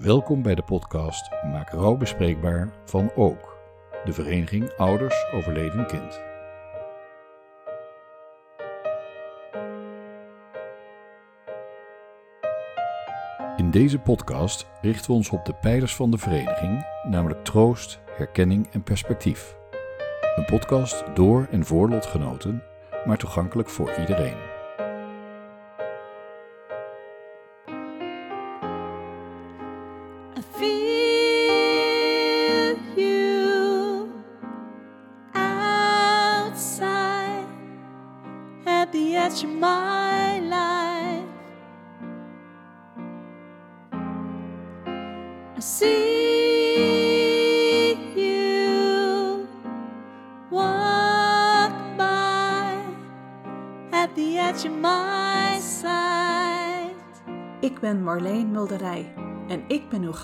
Welkom bij de podcast Maak rouw bespreekbaar van Ook, de vereniging Ouders Overleden Kind. In deze podcast richten we ons op de pijlers van de vereniging, namelijk troost, herkenning en perspectief. Een podcast door en voor lotgenoten, maar toegankelijk voor iedereen.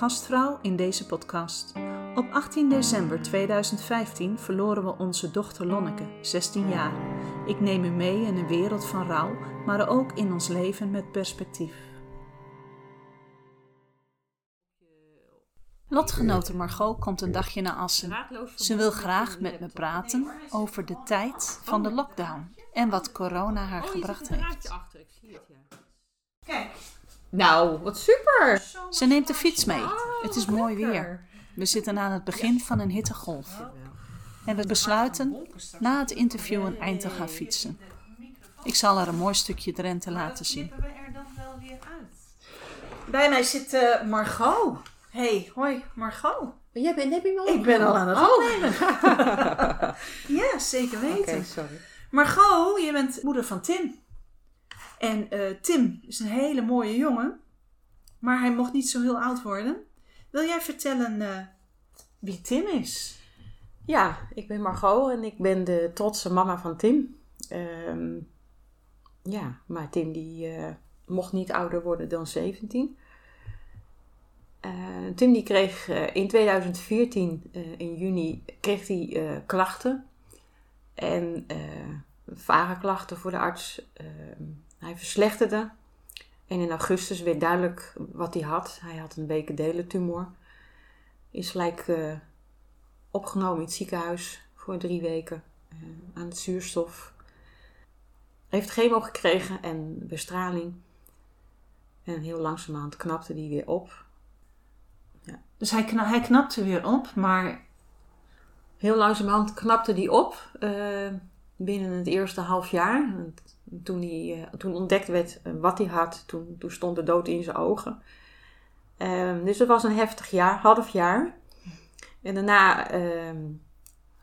Gastvrouw in deze podcast. Op 18 december 2015 verloren we onze dochter Lonneke, 16 jaar. Ik neem u mee in een wereld van rouw, maar ook in ons leven met perspectief. Lotgenote Margot komt een dagje naar Assen. Ze wil graag met me praten over de tijd van de lockdown en wat corona haar gebracht heeft. Nou, wat super! Ze neemt de fiets mee. Het is mooi weer. We zitten aan het begin van een hittegolf. En we besluiten na het interview een eind te gaan fietsen. Ik zal haar een mooi stukje Drenthe laten zien. Bij mij zit eh, Margot. Hey, hoi Margot. Jij bent, me al Ik ben al aan het Oh. opnemen. ja, zeker Oké, weten. sorry. Margot, je bent moeder van Tim. En eh, Tim is een hele mooie jongen, maar hij mocht niet zo heel oud worden. Wil jij vertellen eh, wie Tim is? Ja, ik ben Margot en ik ben de trotse mama van Tim. Ehm, ja, maar Tim die eh, mocht niet ouder worden dan 17. Eh, Tim die kreeg in 2014, eh, in juni, kreeg hij klachten. En vage klachten voor de arts. Hij verslechterde. En in augustus werd duidelijk wat hij had. Hij had een bekendelentumor. Is gelijk eh, opgenomen in het ziekenhuis voor drie weken eh, aan het zuurstof. Heeft chemo gekregen en bestraling. En heel langzamerhand knapte die weer op. Dus hij, kna- hij knapte weer op, maar Heel langzamerhand knapte die op eh, binnen het eerste half jaar. Toen, hij, eh, toen ontdekt werd eh, wat hij had, toen, toen stond de dood in zijn ogen. Ehm, dus het was een heftig jaar, half jaar. En daarna ehm,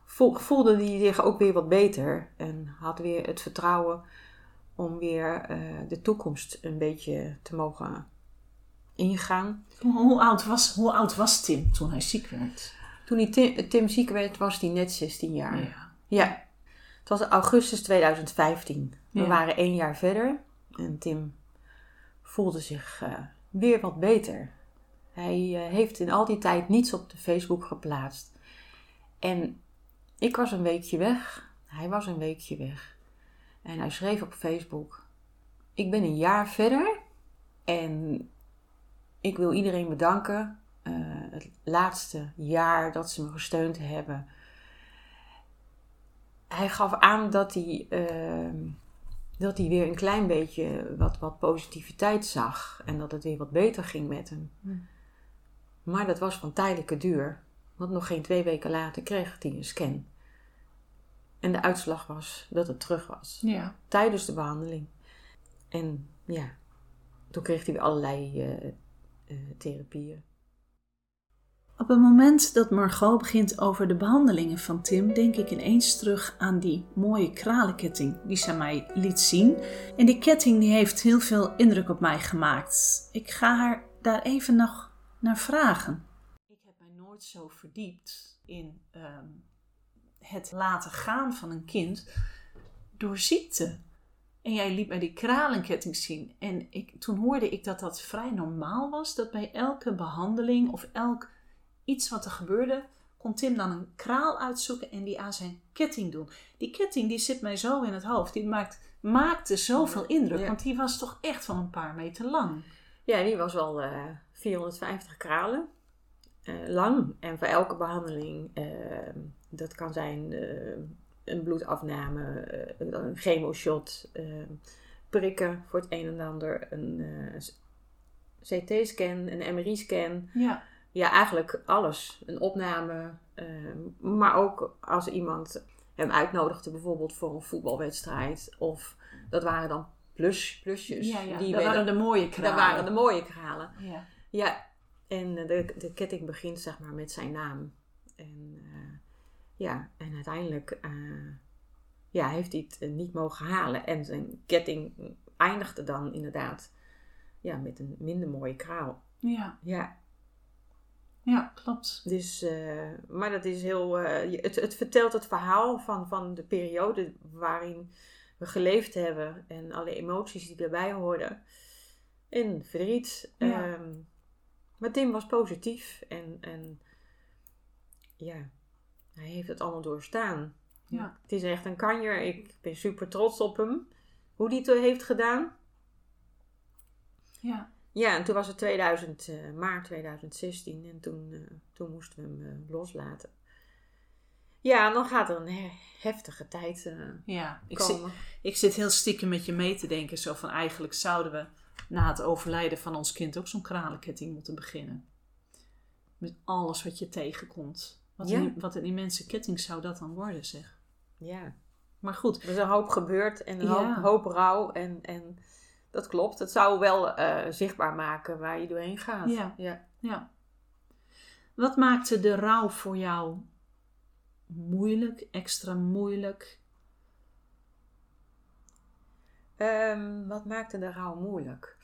voel- voelde hij zich ook weer wat beter. En had weer het vertrouwen om weer eh, de toekomst een beetje te mogen ingaan. hoe, hoe oud was, hoe oud was Tim toen hij ziek werd? Toen hij Tim, Tim ziek werd, was hij net 16 jaar. Ja. Ja, het was augustus 2015. We Ja. waren één jaar verder en Tim voelde zich eh, weer wat beter. Hij eh, heeft in al die tijd niets op de Facebook geplaatst. En ik was een weekje weg, hij was een weekje weg. En hij schreef op Facebook: Ik ben een jaar verder en ik wil iedereen bedanken. eh, het laatste jaar dat ze me gesteund hebben hij gaf aan dat hij, ehm, dat hij weer een klein beetje wat, wat positiviteit zag. En dat het weer wat beter ging met hem. Maar dat was van tijdelijke duur. Want nog geen twee weken later kreeg hij een scan. En de uitslag was dat het terug was. ja. Tijdens de behandeling. En ja, toen kreeg hij weer allerlei eh, eh, therapieën. Op het moment dat Margot begint over de behandelingen van Tim, denk ik ineens terug aan die mooie kralenketting die ze mij liet zien. En die ketting die heeft heel veel indruk op mij gemaakt. Ik ga haar daar even nog naar vragen. Ik heb mij nooit zo verdiept in ehm, het laten gaan van een kind door ziekte. En jij liet mij die kralenketting zien. En ik, toen hoorde ik dat dat vrij normaal was. Dat bij elke behandeling of elk iets wat er gebeurde, kon Tim dan een kraal uitzoeken en die aan zijn ketting doen. Die ketting die zit mij zo in het hoofd. Die maakt, maakte zoveel indruk. Ja. Want die was toch echt wel een paar meter lang. Ja, die was wel eh 450 kralen eh, lang. En voor elke behandeling, eh, dat kan zijn een bloedafname, een chemoshot, prikken voor het een en ander, een CT-scan, een MRI-scan. Ja. Ja, eigenlijk alles. Een opname, eh, maar ook als iemand hem uitnodigde bijvoorbeeld voor een voetbalwedstrijd. Of dat waren dan plus, plusjes. Ja, ja. Die dat werden- waren de mooie dat kralen. waren de mooie kralen. Ja. Ja, en de, de ketting begint zeg maar met zijn naam. En eh, ja, en uiteindelijk eh, ja, heeft hij het eh, niet mogen halen. En zijn ketting eindigde dan inderdaad ja, met een minder mooie kraal. Ja. Ja, ja, klopt. dus, eh, maar dat is heel, eh, het, het vertelt het verhaal van, van de periode waarin we geleefd hebben. En alle emoties die erbij hoorden. En verdriet. Ja. Ehm, maar Tim was positief. En, en ja, hij heeft het allemaal doorstaan. Ja. Het is echt een kanjer. Ik ben super trots op hem. Hoe hij het heeft gedaan. Ja. Ja, en toen was het 2000, eh, maart 2016 en toen, eh, toen moesten we hem eh, loslaten. Ja, en dan gaat er een he- heftige tijd Ja. Ik, zit, komen. ik zit heel stiekem met je mee te denken. Zo van eigenlijk zouden we na het overlijden van ons kind ook zo'n kralenketting moeten beginnen. Met alles wat je tegenkomt. Wat, Ja. een, wat een immense ketting zou dat dan worden, zeg. Ja, Maar goed, er is een hoop gebeurd en een Ja. hoop, hoop rouw. En, en dat klopt. Het zou wel eh, zichtbaar maken waar je doorheen gaat. Ja. ja. ja. Wat maakte de rouw voor jou moeilijk, extra moeilijk? Ehm, wat maakte de rouw moeilijk?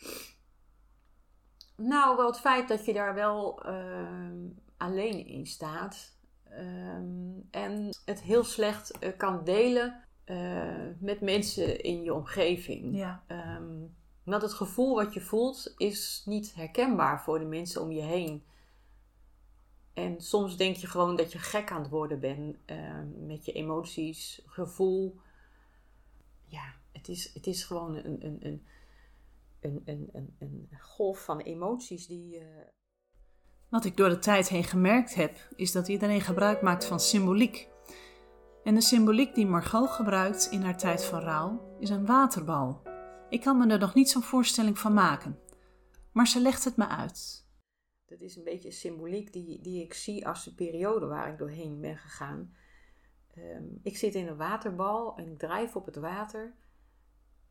Nou, wel het feit dat je daar wel ehm, alleen in staat. Ehm, en het heel slecht eh, kan delen met mensen in je omgeving. Ja. Ehm, want het gevoel wat je voelt is niet herkenbaar voor de mensen om je heen. En soms denk je gewoon dat je gek aan het worden bent ehm, met je emoties, gevoel. Ja, het is, het is gewoon een, een, een, een, een, een, een golf van emoties die. eh, Wat ik door de tijd heen gemerkt heb, is dat iedereen gebruik maakt van symboliek. En de symboliek die Margot gebruikt in haar tijd van rouw is een waterbal. Ik kan me er nog niet zo'n voorstelling van maken. Maar ze legt het me uit. Dat is een beetje symboliek die, die ik zie als de periode waar ik doorheen ben gegaan. Ehm, ik zit in een waterbal en ik drijf op het water.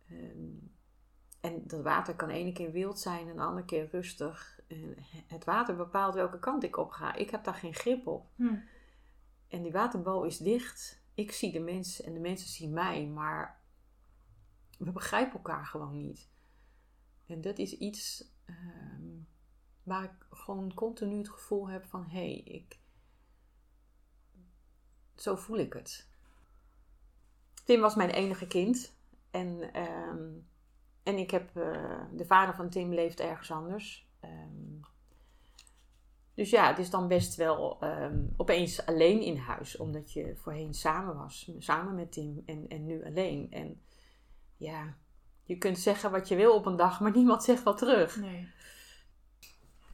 Ehm, en dat water kan ene keer wild zijn en de andere keer rustig. En het water bepaalt welke kant ik op ga. Ik heb daar geen grip op. En die waterbal is dicht. Ik zie de mensen en de mensen zien mij, maar we begrijpen elkaar gewoon niet. En dat is iets ehm, waar ik gewoon continu het gevoel heb van hé, hey, ik. Zo voel ik het. Tim was mijn enige kind. En, ehm, en ik heb. eh, de vader van Tim leeft ergens anders. Ehm, dus ja, het is dan best wel ehm, opeens alleen in huis. Omdat je voorheen samen was. Samen met Tim en, en nu alleen. En ja, je kunt zeggen wat je wil op een dag, maar niemand zegt wat terug. Nee.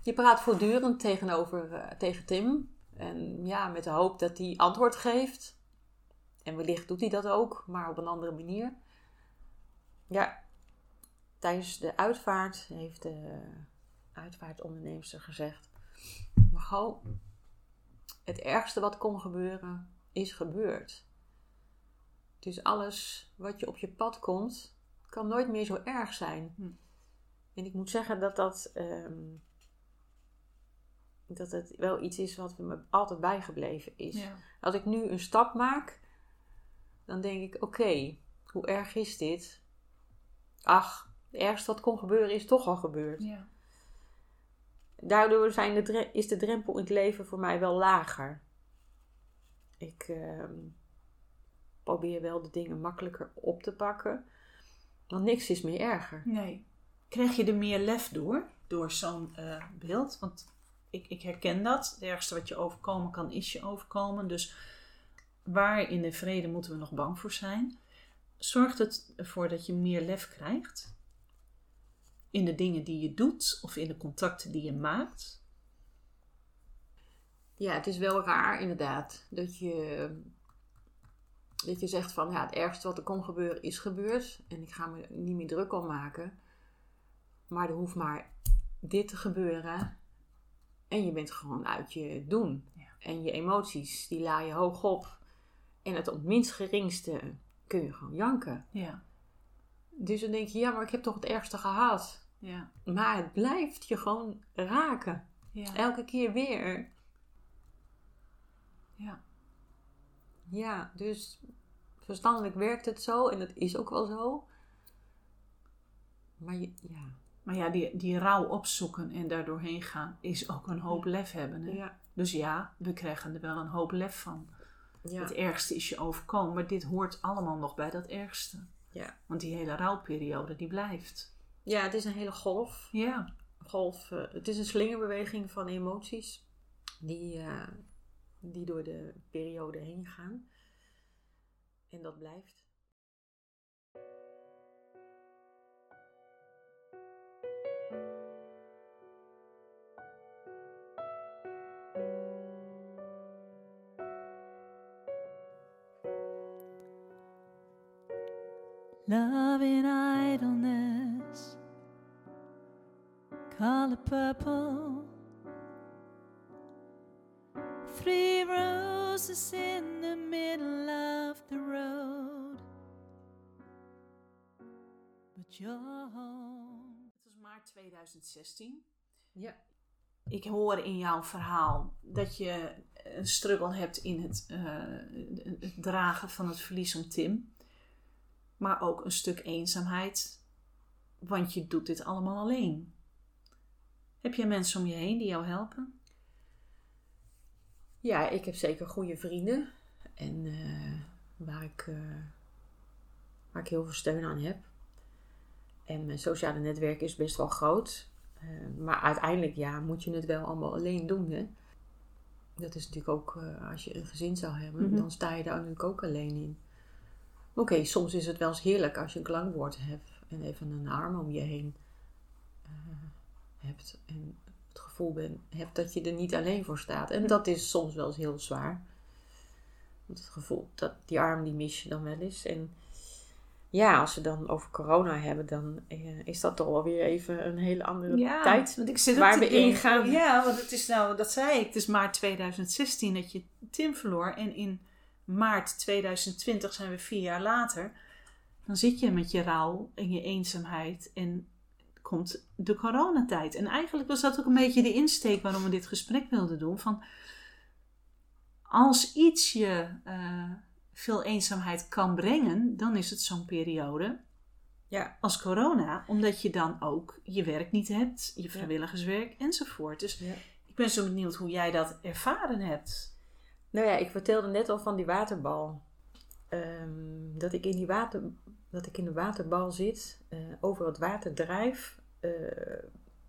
Je praat voortdurend tegenover, eh, tegen Tim. En ja, met de hoop dat hij antwoord geeft. En wellicht doet hij dat ook, maar op een andere manier. Ja, tijdens de uitvaart heeft de uitvaartonderneemster gezegd... Margot, het ergste wat kon gebeuren, is gebeurd. Dus alles wat je op je pad komt, kan nooit meer zo erg zijn. Hm. En ik moet zeggen dat dat... ehm, dat het wel iets is wat me altijd bijgebleven is. Ja. Als ik nu een stap maak, dan denk ik: oké, hoe erg is dit? Ach, het ergste wat kon gebeuren is toch al gebeurd. Ja. Daardoor zijn de is de drempel in het leven voor mij wel lager. Ik ehm, probeer wel de dingen makkelijker op te pakken, want niks is meer erger. Nee. Krijg je er meer lef door? Door zo'n eh, beeld? Want ik, ik herken dat. Het ergste wat je overkomen kan, is je overkomen. Dus waar in de vrede moeten we nog bang voor zijn? Zorgt het ervoor dat je meer lef krijgt? In de dingen die je doet of in de contacten die je maakt? Ja, het is wel raar inderdaad dat je, dat je zegt van ja, het ergste wat er kon gebeuren is gebeurd en ik ga me niet meer druk om maken. Maar er hoeft maar dit te gebeuren en je bent gewoon uit je doen. Ja. En je emoties die la je hoog op en het op minst geringste kun je gewoon janken. Ja, Dus dan denk je ja, maar ik heb toch het ergste gehad. Ja, Maar het blijft je gewoon raken. ja. Elke keer weer. ja. Ja, dus verstandelijk werkt het zo en dat is ook wel zo. Maar je, ja. Maar ja, die, die rouw opzoeken en daar doorheen gaan is ook een hoop lef hebben. Hè? Ja. Dus ja, we krijgen er wel een hoop lef van. Ja. Het ergste is je overkomen, maar dit hoort allemaal nog bij dat ergste. Ja. Want die hele rouwperiode, die blijft. Ja, het is een hele golf. Ja, golf eh, het is een slingerbeweging van emoties die, eh, die door de periode heen gaan. En dat blijft. Color purple. Three roses in the middle of the road. But you're home. het was maart 2016. Ja. Ik hoor in jouw verhaal dat je een struggle hebt in het, eh, het dragen van het verlies om Tim. Maar ook een stuk eenzaamheid. Want je doet dit allemaal alleen. Heb je mensen om je heen die jou helpen? Ja, ik heb zeker goede vrienden. En eh, waar, ik, eh, waar ik heel veel steun aan heb. En mijn sociale netwerk is best wel groot. Eh, maar uiteindelijk ja, moet je het wel allemaal alleen doen. Hè? Dat is natuurlijk ook, als je een gezin zou hebben, Mhm. dan sta je daar natuurlijk ook alleen in. Oké, soms is het wel eens heerlijk als je een klankwoord hebt en even een arm om je heen hebt. En het gevoel ben, hebt dat je er niet alleen voor staat. En dat is soms wel eens heel zwaar. Want het gevoel, dat, die arm die mis je dan wel eens. En ja, als we dan over corona hebben, dan eh, is dat toch wel weer even een hele andere tijd. want ik zit waar we in denken- gaan. Ja, want het is nou, dat zei ik, het is maart 2016 dat je Tim verloor. En in maart 2020 zijn we vier jaar later. Dan zit je met je rouw en je eenzaamheid en komt de coronatijd. En eigenlijk was dat ook een beetje de insteek waarom we dit gesprek wilden doen. Van als iets je eh, veel eenzaamheid kan brengen, dan is het zo'n periode Ja, als corona, omdat je dan ook je werk niet hebt, je vrijwilligerswerk enzovoort. Dus Ja. ik ben zo benieuwd hoe jij dat ervaren hebt. Nou ja, ik vertelde net al van die waterbal. Ehm, dat, ik in die water, dat ik in de waterbal zit, eh, over het water drijf, eh,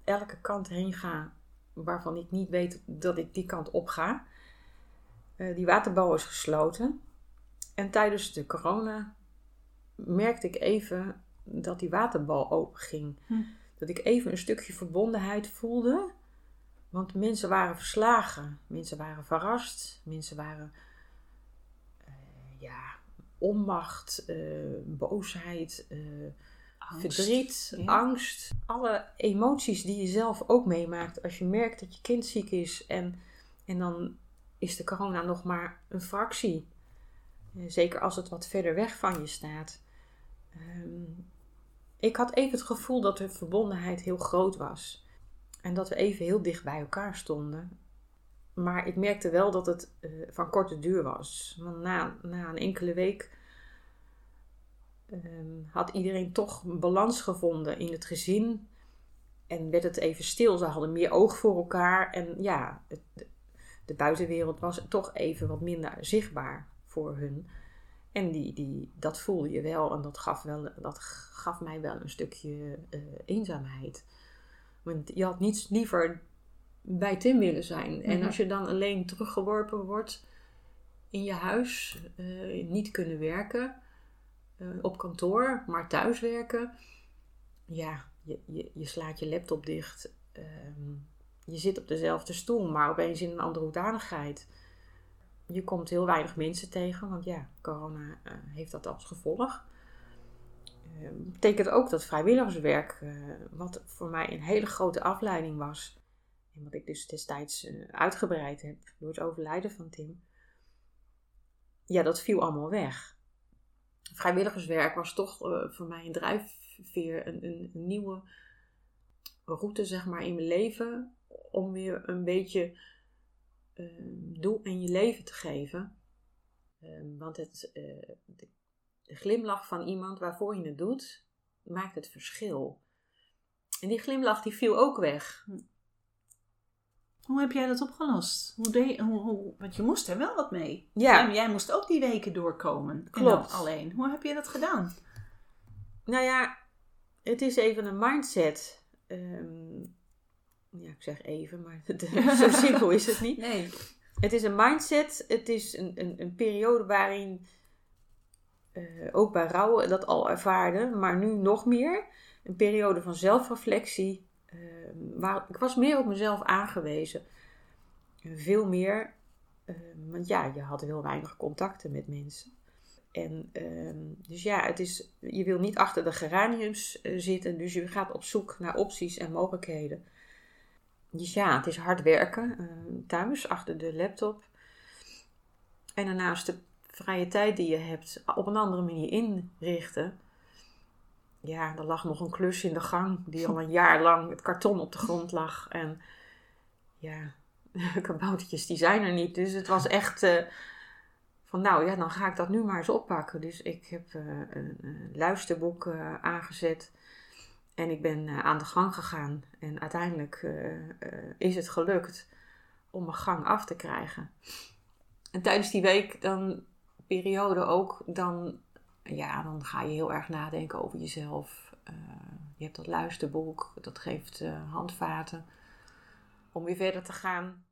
elke kant heen ga waarvan ik niet weet dat ik die kant op ga. Eh, die waterbal is gesloten. En tijdens de corona merkte ik even dat die waterbal open ging. Hm. Dat ik even een stukje verbondenheid voelde. Want mensen waren verslagen. Mensen waren verrast. Mensen waren eh, ja, onmacht, boosheid, Angst. verdriet, ja. angst. Alle emoties die je zelf ook meemaakt als je merkt dat je kind ziek is. En, en dan is de corona nog maar een fractie. Eh, Zeker als het wat verder weg van je staat. Ehm, ik had even het gevoel dat de verbondenheid heel groot was. En dat we even heel dicht bij elkaar stonden. Maar ik merkte wel dat het eh, van korte duur was. Want na, na een enkele week ehm, had iedereen toch een balans gevonden in het gezin. En werd het even stil. Ze hadden meer oog voor elkaar. En ja, het, de, buitenwereld was toch even wat minder zichtbaar voor hun. En die, die, dat voelde je wel. En dat gaf, wel, dat gaf mij wel een stukje eh, eenzaamheid. Want je had niets liever bij Tim willen zijn. En Mhm. als je dan alleen teruggeworpen wordt in je huis, eh, niet kunnen werken, op kantoor, maar thuis werken. Ja, je, je, je slaat je laptop dicht. Ehm, je zit op dezelfde stoel, maar opeens in een andere hoedanigheid. Je komt heel weinig mensen tegen, want ja, corona eh, heeft dat als gevolg. Ehm, betekent ook dat vrijwilligerswerk, eh, wat voor mij een hele grote afleiding was, en wat ik dus destijds eh, uitgebreid heb door het overlijden van Tim, ja, dat viel allemaal weg. Vrijwilligerswerk was toch eh, voor mij een drijfveer, een, een, nieuwe route zeg maar in mijn leven, om weer een beetje ehm, doel in je leven te geven. Ehm, want het, eh, de, de glimlach van iemand waarvoor je het doet, maakt het verschil. En die glimlach die viel ook weg. Hoe heb jij dat opgelost? Hoe deed, hoe, hoe, want je moest er wel wat mee. Ja. Jij, jij moest ook die weken doorkomen. En Klopt. alleen. Hoe heb je dat gedaan? Nou ja, het is even een mindset. Ehm, ja, ik zeg even, maar zo simpel is het niet. Nee. Het is een mindset. Het is een, een, een periode waarin eh, ook bij rouwen dat al ervaarde, maar nu nog meer. Een periode van zelfreflectie. Eh, waar, ik was meer op mezelf aangewezen. En Veel meer. eh, want ja, je had heel weinig contacten met mensen. En ehm, dus ja, het is, je wil niet achter de geraniums eh, zitten. Dus je gaat op zoek naar opties en mogelijkheden. Dus ja, het is hard werken thuis, achter de laptop. En daarnaast de vrije tijd die je hebt op een andere manier inrichten. Ja, er lag nog een klus in de gang die al een jaar lang het karton op de grond lag. En ja, kaboutertjes die zijn er niet. Dus het was echt eh, van nou ja, dan ga ik dat nu maar eens oppakken. Dus ik heb eh, een, luisterboek eh, aangezet. En ik ben aan de gang gegaan. En uiteindelijk is het gelukt om mijn gang af te krijgen. En tijdens die week, dan periode ook, dan, ja, dan ga je heel erg nadenken over jezelf. Eh, je hebt dat luisterboek, dat geeft eh, handvaten om weer verder te gaan.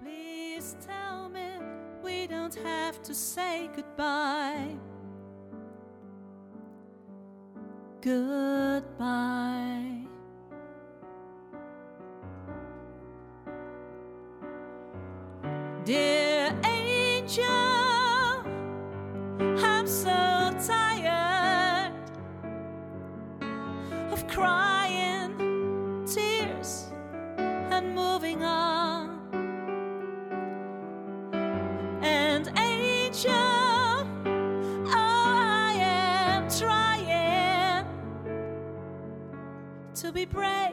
Please tell me we don't have to say goodbye. Goodbye. Dear angel, crying tears and moving on. And angel, oh, I am trying to be brave,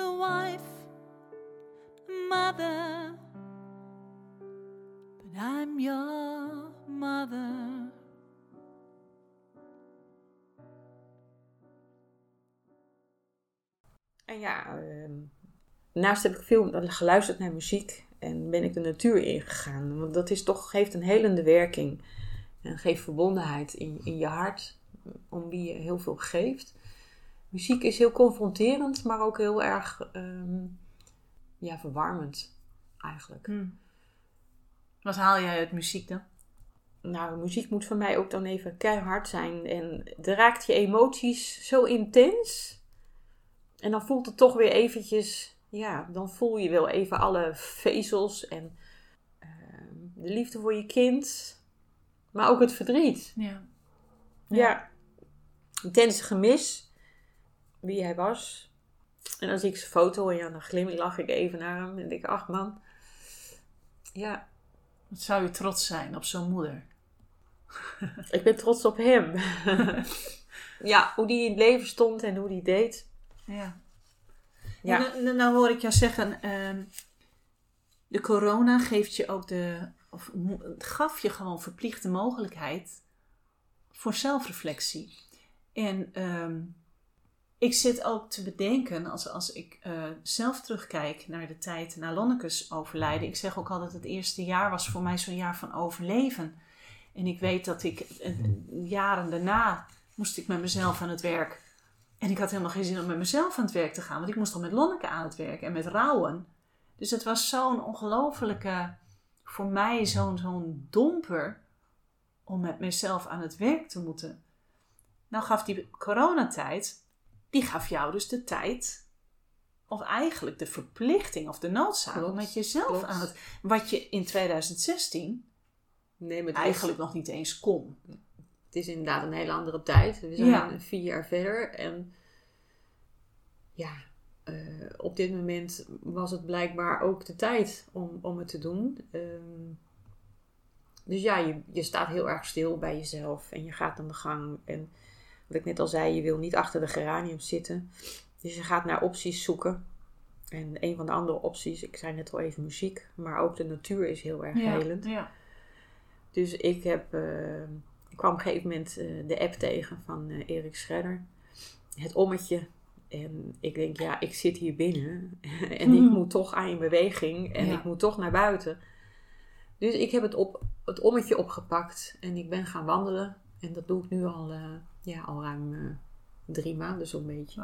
a wife, a mother, but I'm your En ja, ehm, daarnaast heb ik veel geluisterd naar muziek en ben ik de natuur ingegaan. Want dat is toch, geeft een helende werking en geeft verbondenheid in, in je hart, om wie je heel veel geeft. Muziek is heel confronterend, maar ook heel erg ehm, ja, verwarmend eigenlijk. Hm. Wat haal jij uit muziek dan? Nou, muziek moet voor mij ook dan even keihard zijn. En raakt je emoties zo intens. En dan voelt het toch weer eventjes... Ja, dan voel je wel even alle vezels en ehm, de liefde voor je kind. Maar ook het verdriet. Ja. Ja. Intens gemis. Wie hij was. En dan zie ik zijn foto en ja, dan glimlach ik even naar hem. En denk ik, ach man. Ja, Wat zou je trots zijn op zo'n moeder? Ik ben trots op hem. ja, hoe die in het leven stond en hoe die deed. Ja. Nou, nou hoor ik jou zeggen, ehm, de corona geeft je ook de, of gaf je gewoon verplicht de mogelijkheid voor zelfreflectie. En ehm, ik zit ook te bedenken, als, als ik eh, zelf terugkijk naar de tijd na Lonneke's overlijden. Ik zeg ook altijd, het eerste jaar was voor mij zo'n jaar van overleven. En ik weet dat ik eh, jaren daarna moest ik met mezelf aan het werk. En ik had helemaal geen zin om met mezelf aan het werk te gaan, want ik moest al met Lonneke aan het werk en met rouwen. Dus het was zo'n ongelofelijke, voor mij zo'n zo'n domper om met mezelf aan het werk te moeten. Nou gaf die coronatijd, die gaf jou dus de tijd, of eigenlijk de verplichting of de noodzaak Klopt, om met jezelf klopt. aan het, wat je in 2016 Nee, maar het is- eigenlijk nog niet eens kon. Het is inderdaad een hele andere tijd. We zijn Ja. vier jaar verder. En ja, eh, op dit moment was het blijkbaar ook de tijd om, om het te doen. Ehm, dus ja, je, je staat heel erg stil bij jezelf en je gaat aan de gang. En wat ik net al zei, je wil niet achter de geranium zitten. Dus je gaat naar opties zoeken. En een van de andere opties, ik zei net al even muziek, maar ook de natuur is heel erg helend. ja. Dus ik heb, eh, ik kwam op een gegeven moment eh, de app tegen van eh, Erik Schredder. Het ommetje. En ik denk, ja, ik zit hier binnen. en ik Mhm. moet toch aan in beweging. En Ja. ik moet toch naar buiten. Dus ik heb het, op, het ommetje opgepakt. En ik ben gaan wandelen. En dat doe ik nu al, eh, ja, al ruim drie maanden zo'n beetje.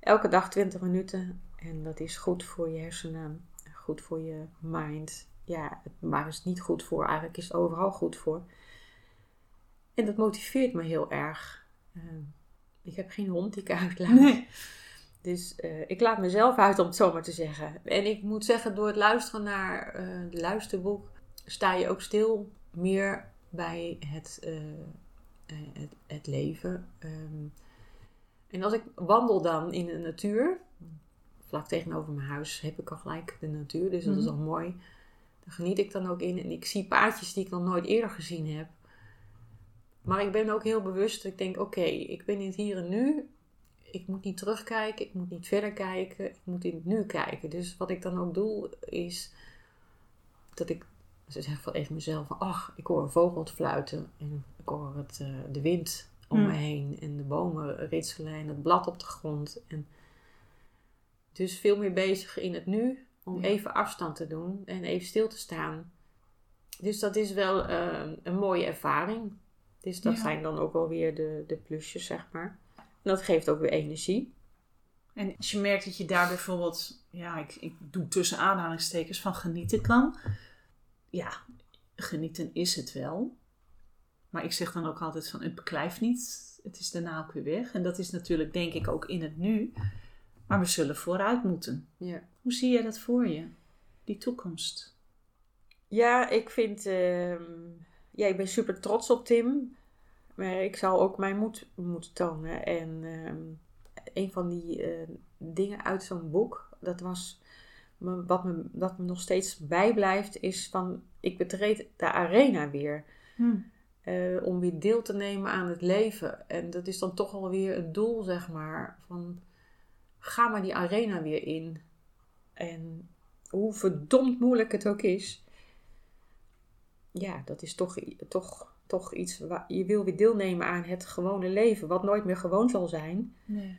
Elke dag 20 minuten. En dat is goed voor je hersenen. Goed voor je mind. Ja, waar is het niet goed voor? Eigenlijk is het overal goed voor. En dat motiveert me heel erg. Eh, ik heb geen hond die ik uitlaat. Nee. Dus eh, ik laat mezelf uit om het zo maar te zeggen. En ik moet zeggen, door het luisteren naar eh het luisterboek sta je ook stil meer bij het, eh, het, het leven. Ehm, en als ik wandel dan in de natuur, vlak tegenover mijn huis heb ik al gelijk de natuur, dus dat is Mhm. al mooi. Daar geniet ik dan ook in en ik zie paadjes die ik nog nooit eerder gezien heb. Maar ik ben ook heel bewust. Ik denk, oké, ik ben in het hier en nu. Ik moet niet terugkijken. Ik moet niet verder kijken. Ik moet in het nu kijken. Dus wat ik dan ook doe, is dat ik ze zeg van even mezelf van, ach, ik hoor een vogel fluiten. En ik hoor het, eh, de wind om Hmm. me heen. En de bomen ritselen en het blad op de grond. En dus veel meer bezig in het nu. Om Ja. even afstand te doen en even stil te staan. Dus dat is wel eh, een mooie ervaring. Dus dat Ja. zijn dan ook wel weer de, de plusjes, zeg maar. En dat geeft ook weer energie. En als je merkt dat je daar bijvoorbeeld, ja, ik, ik doe tussen aanhalingstekens van genieten kan. Ja, genieten is het wel. Maar ik zeg dan ook altijd van, het beklijft niet. Het is daarna ook weer weg. En dat is natuurlijk denk ik ook in het nu. Maar we zullen vooruit moeten. Ja. Hoe zie jij dat voor je? Die toekomst. Ja, ik vind. ehm, ja, ik ben super trots op Tim. Maar ik zou ook mijn moed moeten tonen. En ehm, een van die eh, dingen uit zo'n boek, dat was. me- Wat me, dat me nog steeds bijblijft, is van. Ik betreed de arena weer. eh, om weer deel te nemen aan het leven. En dat is dan toch alweer het doel, zeg maar. Van ga maar die arena weer in. En hoe verdomd moeilijk het ook is. Ja, dat is toch, toch, toch iets waar je wil weer deelnemen aan het gewone leven, wat nooit meer gewoon zal zijn. Nee.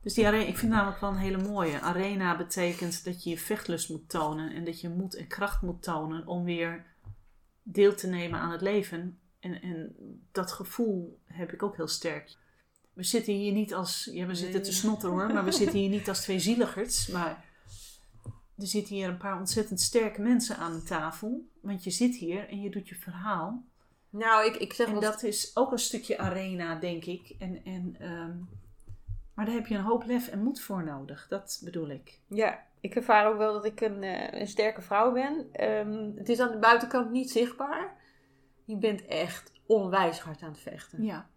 Dus die arena, ik vind namelijk wel een hele mooie. Arena betekent dat je je vechtlust moet tonen en dat je moed en kracht moet tonen om weer deel te nemen aan het leven. En, en dat gevoel heb ik ook heel sterk. We zitten hier niet als, ja we zitten Nee. te snotten hoor, maar we zitten hier niet als twee zieligerts. Maar er zitten hier een paar ontzettend sterke mensen aan de tafel. Want je zit hier en je doet je verhaal. Nou, ik, ik zeg En dat is ook een stukje arena, denk ik. En, en, ehm, maar daar heb je een hoop lef en moed voor nodig. Dat bedoel ik. Ja, ik ervaar ook wel dat ik een, eh, een sterke vrouw ben. Ehm, het is aan de buitenkant niet zichtbaar. Je bent echt onwijs hard aan het vechten. Ja,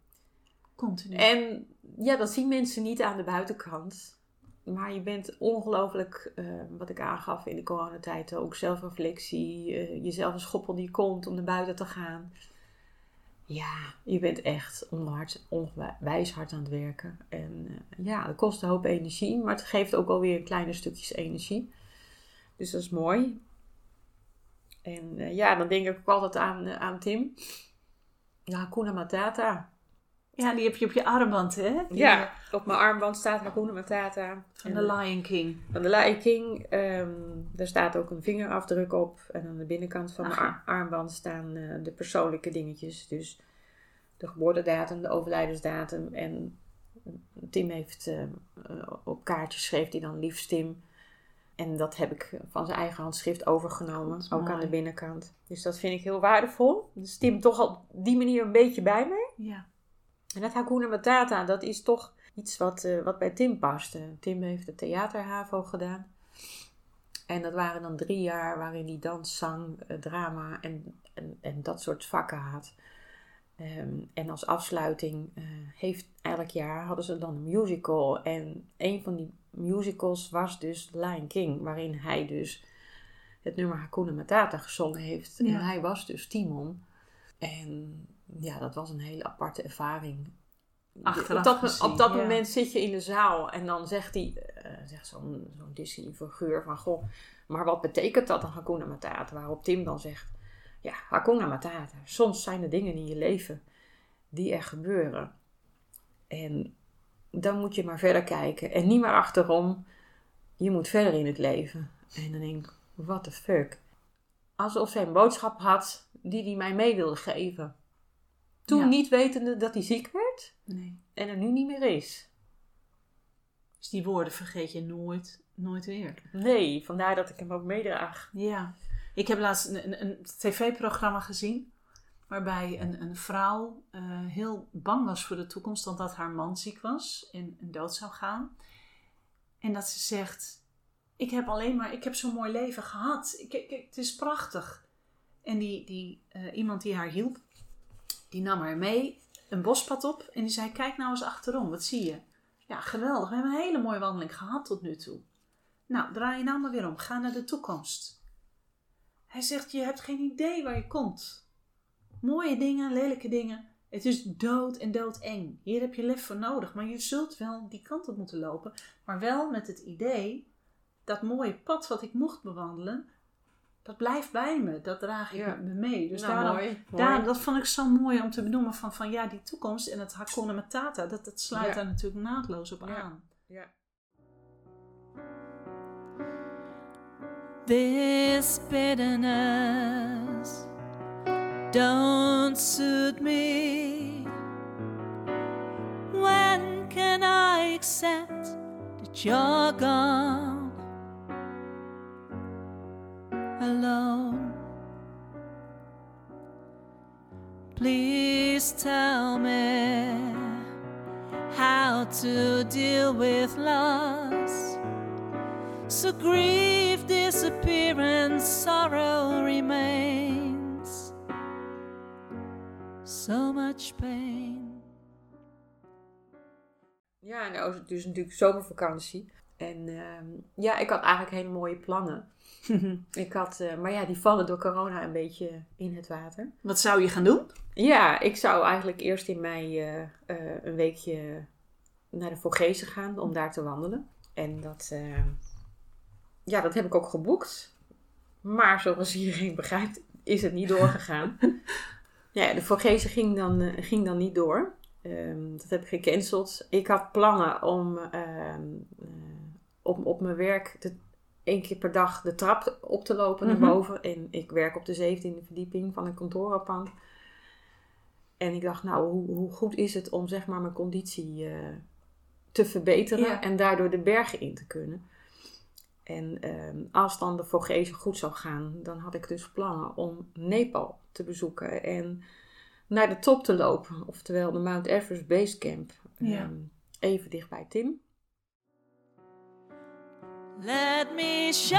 continu. En ja, dat zien mensen niet aan de buitenkant. Maar je bent ongelooflijk, eh, wat ik aangaf in de coronatijd ook, zelfreflectie, eh, jezelf een schop onder je kont om naar buiten te gaan. Ja, je bent echt onhard, onwijs hard aan het werken. En eh, ja, dat kost een hoop energie, maar het geeft ook alweer kleine stukjes energie. Dus dat is mooi. En eh, ja, dan denk ik ook altijd aan, aan Tim. Ja, Hakuna Matata. Ja, die heb je op je armband, hè? Die, Ja, eh, op mijn armband staat Hakuna Matata. Van de Lion King. van de Lion King. ehm daar staat ook een vingerafdruk op. En aan de binnenkant van Ach, mijn armband staan eh, de persoonlijke dingetjes. Dus de geboortedatum, de overlijdensdatum. En Tim heeft eh, op kaartjes schreef hij dan liefst Tim. En dat heb ik van zijn eigen handschrift overgenomen. Ook mooi. aan de binnenkant. Dus dat vind ik heel waardevol. Dus Tim toch op die manier een beetje bij me. Ja. En dat Hakuna Matata, dat is toch iets wat, eh, wat bij Tim past. Eh, Tim heeft de theaterhavo gedaan. En dat waren dan drie jaar waarin hij dans, zang, eh, drama en, en, en dat soort vakken had. Ehm, en als afsluiting eh, heeft elk jaar hadden ze dan een musical. En een van die musicals was dus Lion King, waarin hij dus het nummer Hakuna Matata gezongen heeft. Ja. En hij was dus Timon. En ja, dat was een hele aparte ervaring. Achteraf op dat, gezien, op dat ja. moment zit je in de zaal en dan zegt hij, eh, zegt zo'n zo'n Disney-figuur van, goh, maar wat betekent dat dan Hakuna Matata? Waarop Tim dan zegt, ja, Hakuna Matata. Soms zijn er dingen in je leven die er gebeuren. En dan moet je maar verder kijken en niet meer achterom. Je moet verder in het leven. En dan denk ik, what the fuck. Alsof hij een boodschap had die hij mij mee wilde geven. Toen Ja. niet wetende dat hij ziek werd Nee. en er nu niet meer is. Dus die woorden vergeet je nooit, nooit weer. Nee, vandaar dat ik hem ook meedraag. Ja. Ik heb laatst een, een, een tv-programma gezien. Waarbij een, een vrouw eh, heel bang was voor de toekomst. Omdat haar man ziek was en, en dood zou gaan. En dat ze zegt: Ik heb alleen maar, ik heb zo'n mooi leven gehad. Ik, ik, ik- het is prachtig. En die, die, eh, iemand die haar hielp, die nam haar mee een bospad op. En die zei: Kijk nou eens achterom, wat zie je? Ja, geweldig. We hebben een hele mooie wandeling gehad tot nu toe. Nou, draai je nou maar weer om. Ga naar de toekomst. Hij zegt, je hebt geen idee waar je komt. Mooie dingen, lelijke dingen. Het is dood en doodeng. Hier heb je lef voor nodig. Maar je zult wel die kant op moeten lopen. Maar wel met het idee, dat mooie pad wat ik mocht bewandelen, dat blijft bij me. Dat draag ik Ja. met me mee. Dus Nou, daarom, mooi, mooi. daar, dat vond ik zo mooi om te benoemen van, van ja, die toekomst en het Hakuna Matata, dat, dat sluit Ja. daar natuurlijk naadloos op Ja. aan. Ja. This bitterness don't suit me. When can I accept that you're gone Please tell me how to deal with loss. So grief disappearance, sorrow remains. So much pain. Ja, nou er is het dus natuurlijk zomervakantie. En ehm, ja, ik had eigenlijk hele mooie plannen. Ik had, eh, maar ja, die vallen door corona een beetje in het water. Wat zou je gaan doen? Ja, ik zou eigenlijk eerst in mei eh, eh, een weekje naar de Vogezen gaan om daar te wandelen. En dat, ja, dat heb ik ook geboekt. Maar zoals iedereen begrijpt, is het niet doorgegaan. ja, de Vogezen ging dan, ging dan niet door. Ehm, dat heb ik gecanceld. Ik had plannen om ehm, eh, op, mijn werk de, één keer per dag de trap op te lopen Mhm. naar boven. En ik werk op de 17e verdieping van een kantorenpand. En ik dacht, nou, hoe, hoe goed is het om zeg maar mijn conditie eh, te verbeteren Ja. en daardoor de bergen in te kunnen. En ehm, als dan de Vogezen goed zou gaan, dan had ik dus plannen om Nepal te bezoeken en naar de top te lopen. Oftewel de Mount Everest Base Camp. Ja. Ehm, even dicht bij Tim. Let me shine,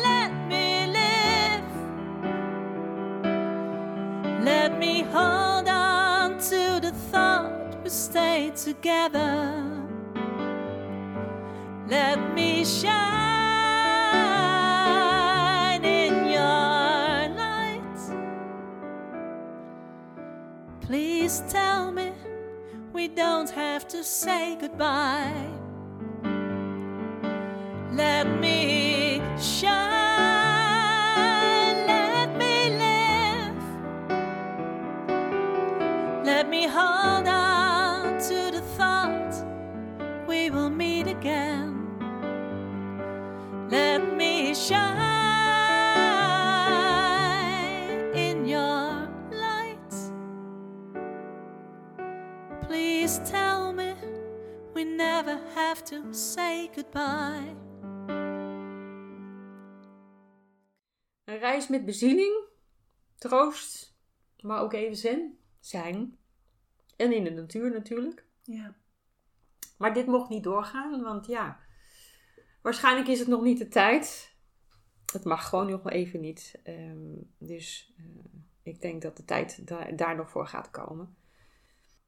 let me live. Let me hold on to the thought we stay together. Let me shine in your light. Please tell me we don't have to say goodbye. Please tell me we never have to say goodbye. Een reis met bezieling, troost, maar ook even zen. zijn. En in de natuur natuurlijk. Ja. Maar dit mocht niet doorgaan, want ja, waarschijnlijk is het nog niet de tijd. Het mag gewoon nog even niet. Ehm, dus eh, ik denk dat de tijd daar, daar nog voor gaat komen.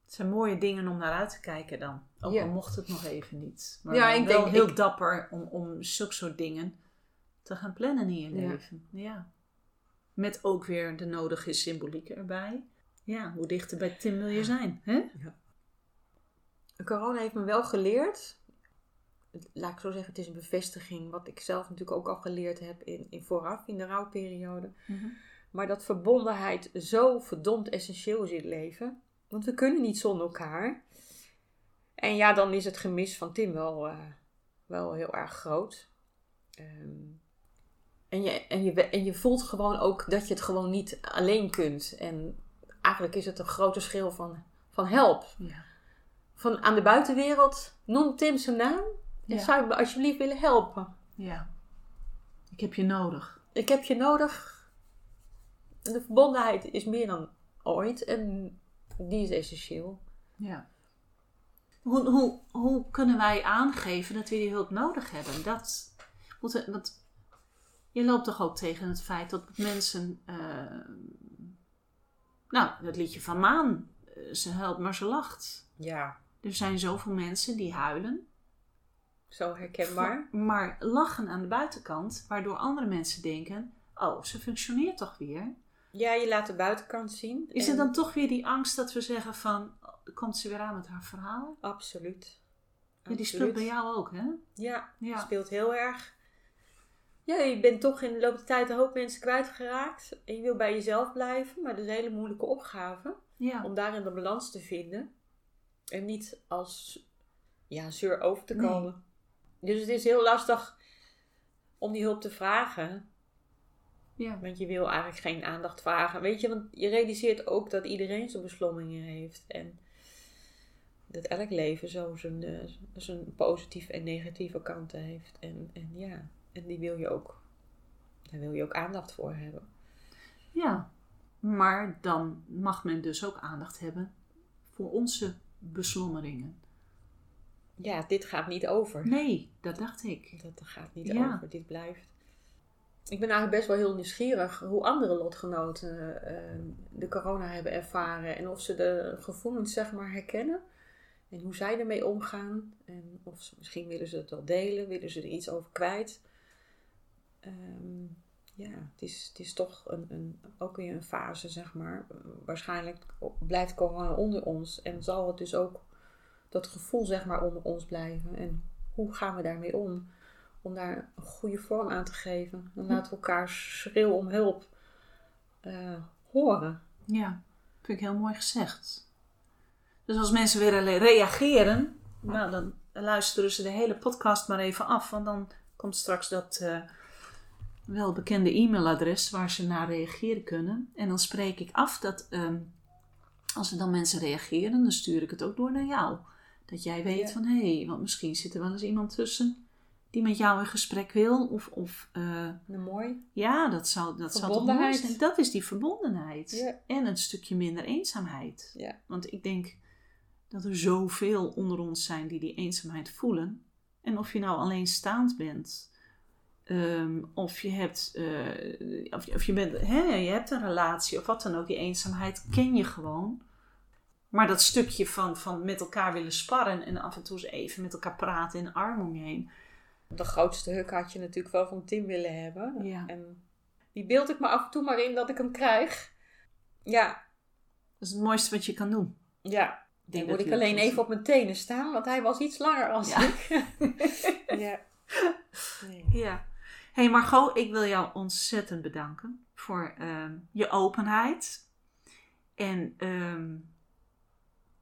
Het zijn mooie dingen om naar uit te kijken dan. Ook Ja. al mocht het nog even niet. Maar Ja, ja, ik wel denk- heel ik- dapper om, om zulke soort dingen te gaan plannen in je Ja. leven. Ja. Met ook weer de nodige symboliek erbij. Ja, hoe dichter bij Tim wil je zijn? Hè? Corona heeft me wel geleerd. Laat ik zo zeggen, het is een bevestiging wat ik zelf natuurlijk ook al geleerd heb in, in vooraf, in de rouwperiode. Mhm. Maar dat verbondenheid zo verdomd essentieel is in het leven. Want we kunnen niet zonder elkaar. En ja, dan is het gemis van Tim wel, eh, wel heel erg groot. Ehm, en, je, en, je, en je voelt gewoon ook dat je het gewoon niet alleen kunt. En eigenlijk is het een grote schil van, van help. Ja. Van aan de buitenwereld, noem Tim zijn naam. En Ja. zou je me alsjeblieft willen helpen? ja. Ik heb je nodig. Ik heb je nodig. En de verbondenheid is meer dan ooit. En die is essentieel. Ja. Hoe, hoe, hoe kunnen wij aangeven dat we die hulp nodig hebben? Dat, want je loopt toch ook tegen het feit dat mensen. eh, nou, het liedje van Maan. eh, Ze helpt, maar ze lacht. Ja, Er zijn zoveel mensen die huilen, zo herkenbaar. maar lachen aan de buitenkant, waardoor andere mensen denken: oh, ze functioneert toch weer? Ja, je laat de buitenkant zien. Is En- het dan toch weer die angst dat we zeggen: van, oh, komt ze weer aan met haar verhaal? Absoluut. Ja, die speelt bij jou ook, hè? Ja, Ja. speelt heel erg. Ja, je bent toch in de loop der tijd een hoop mensen kwijtgeraakt. En je wil bij jezelf blijven. Maar dat is een hele moeilijke opgave. Ja. Om daarin de balans te vinden. En niet als ja, zeur over te Nee. komen. Dus het is heel lastig om die hulp te vragen. ja. Want je wil eigenlijk geen aandacht vragen. Weet je, want je realiseert ook dat iedereen zijn beslommeringen heeft. En dat elk leven zo zijn, eh, zijn positieve en negatieve kanten heeft. En, en ja, en die wil je ook, daar wil je ook aandacht voor hebben. Ja, maar dan mag men dus ook aandacht hebben voor onze beslommeringen. Ja, dit gaat niet over. Nee, dat dacht ik. Dat gaat niet Ja. over, dit blijft. Ik ben eigenlijk best wel heel nieuwsgierig hoe andere lotgenoten eh, de corona hebben ervaren. En of ze de gevoelens zeg maar herkennen. En hoe zij ermee omgaan. En of ze, misschien willen ze het wel delen, willen ze er iets over kwijt. Ehm, ja, het is, het is toch een, een, ook weer een fase, zeg maar. Waarschijnlijk blijft corona onder ons. En zal het dus ook dat gevoel, zeg maar, onder ons blijven. En hoe gaan we daarmee om? Om daar een goede vorm aan te geven. Dan laten we elkaar schreeuw om hulp eh, horen. Ja, vind ik heel mooi gezegd. Dus als mensen weer alleen reageren, nou, dan luisteren ze de hele podcast maar even af. Want dan komt straks dat eh welbekende e-mailadres waar ze naar reageren kunnen. En dan spreek ik af dat ehm, als er dan mensen reageren, dan stuur ik het ook door naar jou. Dat jij weet Ja. van hé, hey, want misschien zit er wel eens iemand tussen die met jou in gesprek wil. Of, of eh, Nou, mooi. ja, dat zou, dat zou toch mooi Verbondenheid. zijn. Dat is die verbondenheid. Ja. En een stukje minder eenzaamheid. Ja. Want ik denk dat er zoveel onder ons zijn die die eenzaamheid voelen. En of je nou alleenstaand bent, ehm, of je hebt, eh, of, of je bent, hè, je hebt een relatie of wat dan ook, die eenzaamheid ken je gewoon. Maar dat stukje van, van met elkaar willen sparren en af en toe eens even met elkaar praten en een arm om je heen. De grootste huk had je natuurlijk wel van Tim willen hebben. Ja. En die beeld ik me af en toe maar in dat ik hem krijg. Ja, Dat is het mooiste wat je kan doen. ja. Ik Dan moet ik alleen even op mijn tenen staan, want hij was iets langer als Ja. ik. ja. Nee. Ja. Hey Margot, ik wil jou ontzettend bedanken voor ehm, je openheid. En ehm,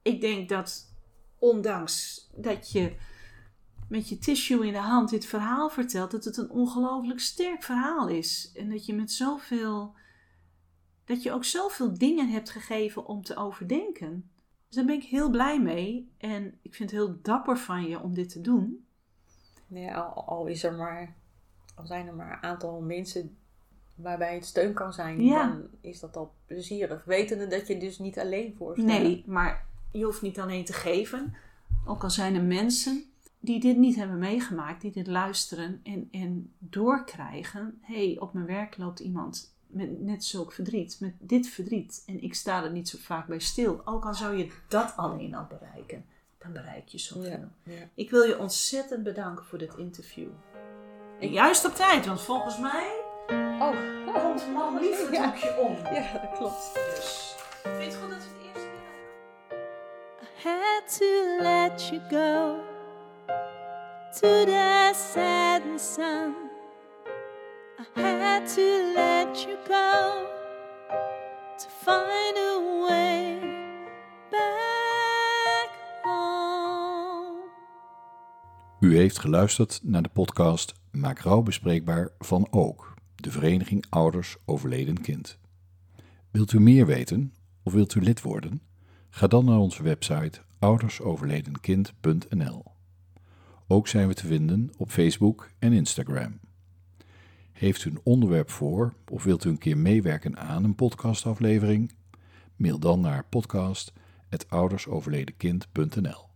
ik denk dat ondanks dat je met je tissue in de hand dit verhaal vertelt, dat het een ongelooflijk sterk verhaal is. En dat je met zoveel, dat je ook zoveel dingen hebt gegeven om te overdenken. Dus daar ben ik heel blij mee. En ik vind het heel dapper van je om dit te doen. Al, al is er maar, al zijn er maar een aantal mensen waarbij het steun kan zijn, Ja. dan is dat al plezierig. Wetende dat je dus niet alleen voor staat. Nee, maar je hoeft niet alleen te geven. Ook al zijn er mensen die dit niet hebben meegemaakt, die dit luisteren en, en doorkrijgen. Hé, hey, op mijn werk loopt iemand met net zulk verdriet, met dit verdriet. En ik sta er niet zo vaak bij stil. Ook al zou je dat alleen al bereiken, dan bereik je zoveel. Ja, ja. Ik wil je ontzettend bedanken voor dit interview. En juist op tijd, want volgens mij Oh, komt man lief het Ja. hoekje om. ja, dat klopt. Dus, vind je het goed dat we het eerst keer I had to let you go to the setting sun. I had to let you go to find a way back U heeft geluisterd naar de podcast Maak rouw bespreekbaar van Ook, de Vereniging Ouders Overleden Kind. Wilt u meer weten of wilt u lid worden? Ga dan naar onze website oudersoverledenkind.nl. Ook zijn we te vinden op Facebook en Instagram. Heeft u een onderwerp voor of wilt u een keer meewerken aan een podcastaflevering? Mail dan naar podcast.oudersoverledenkind.nl.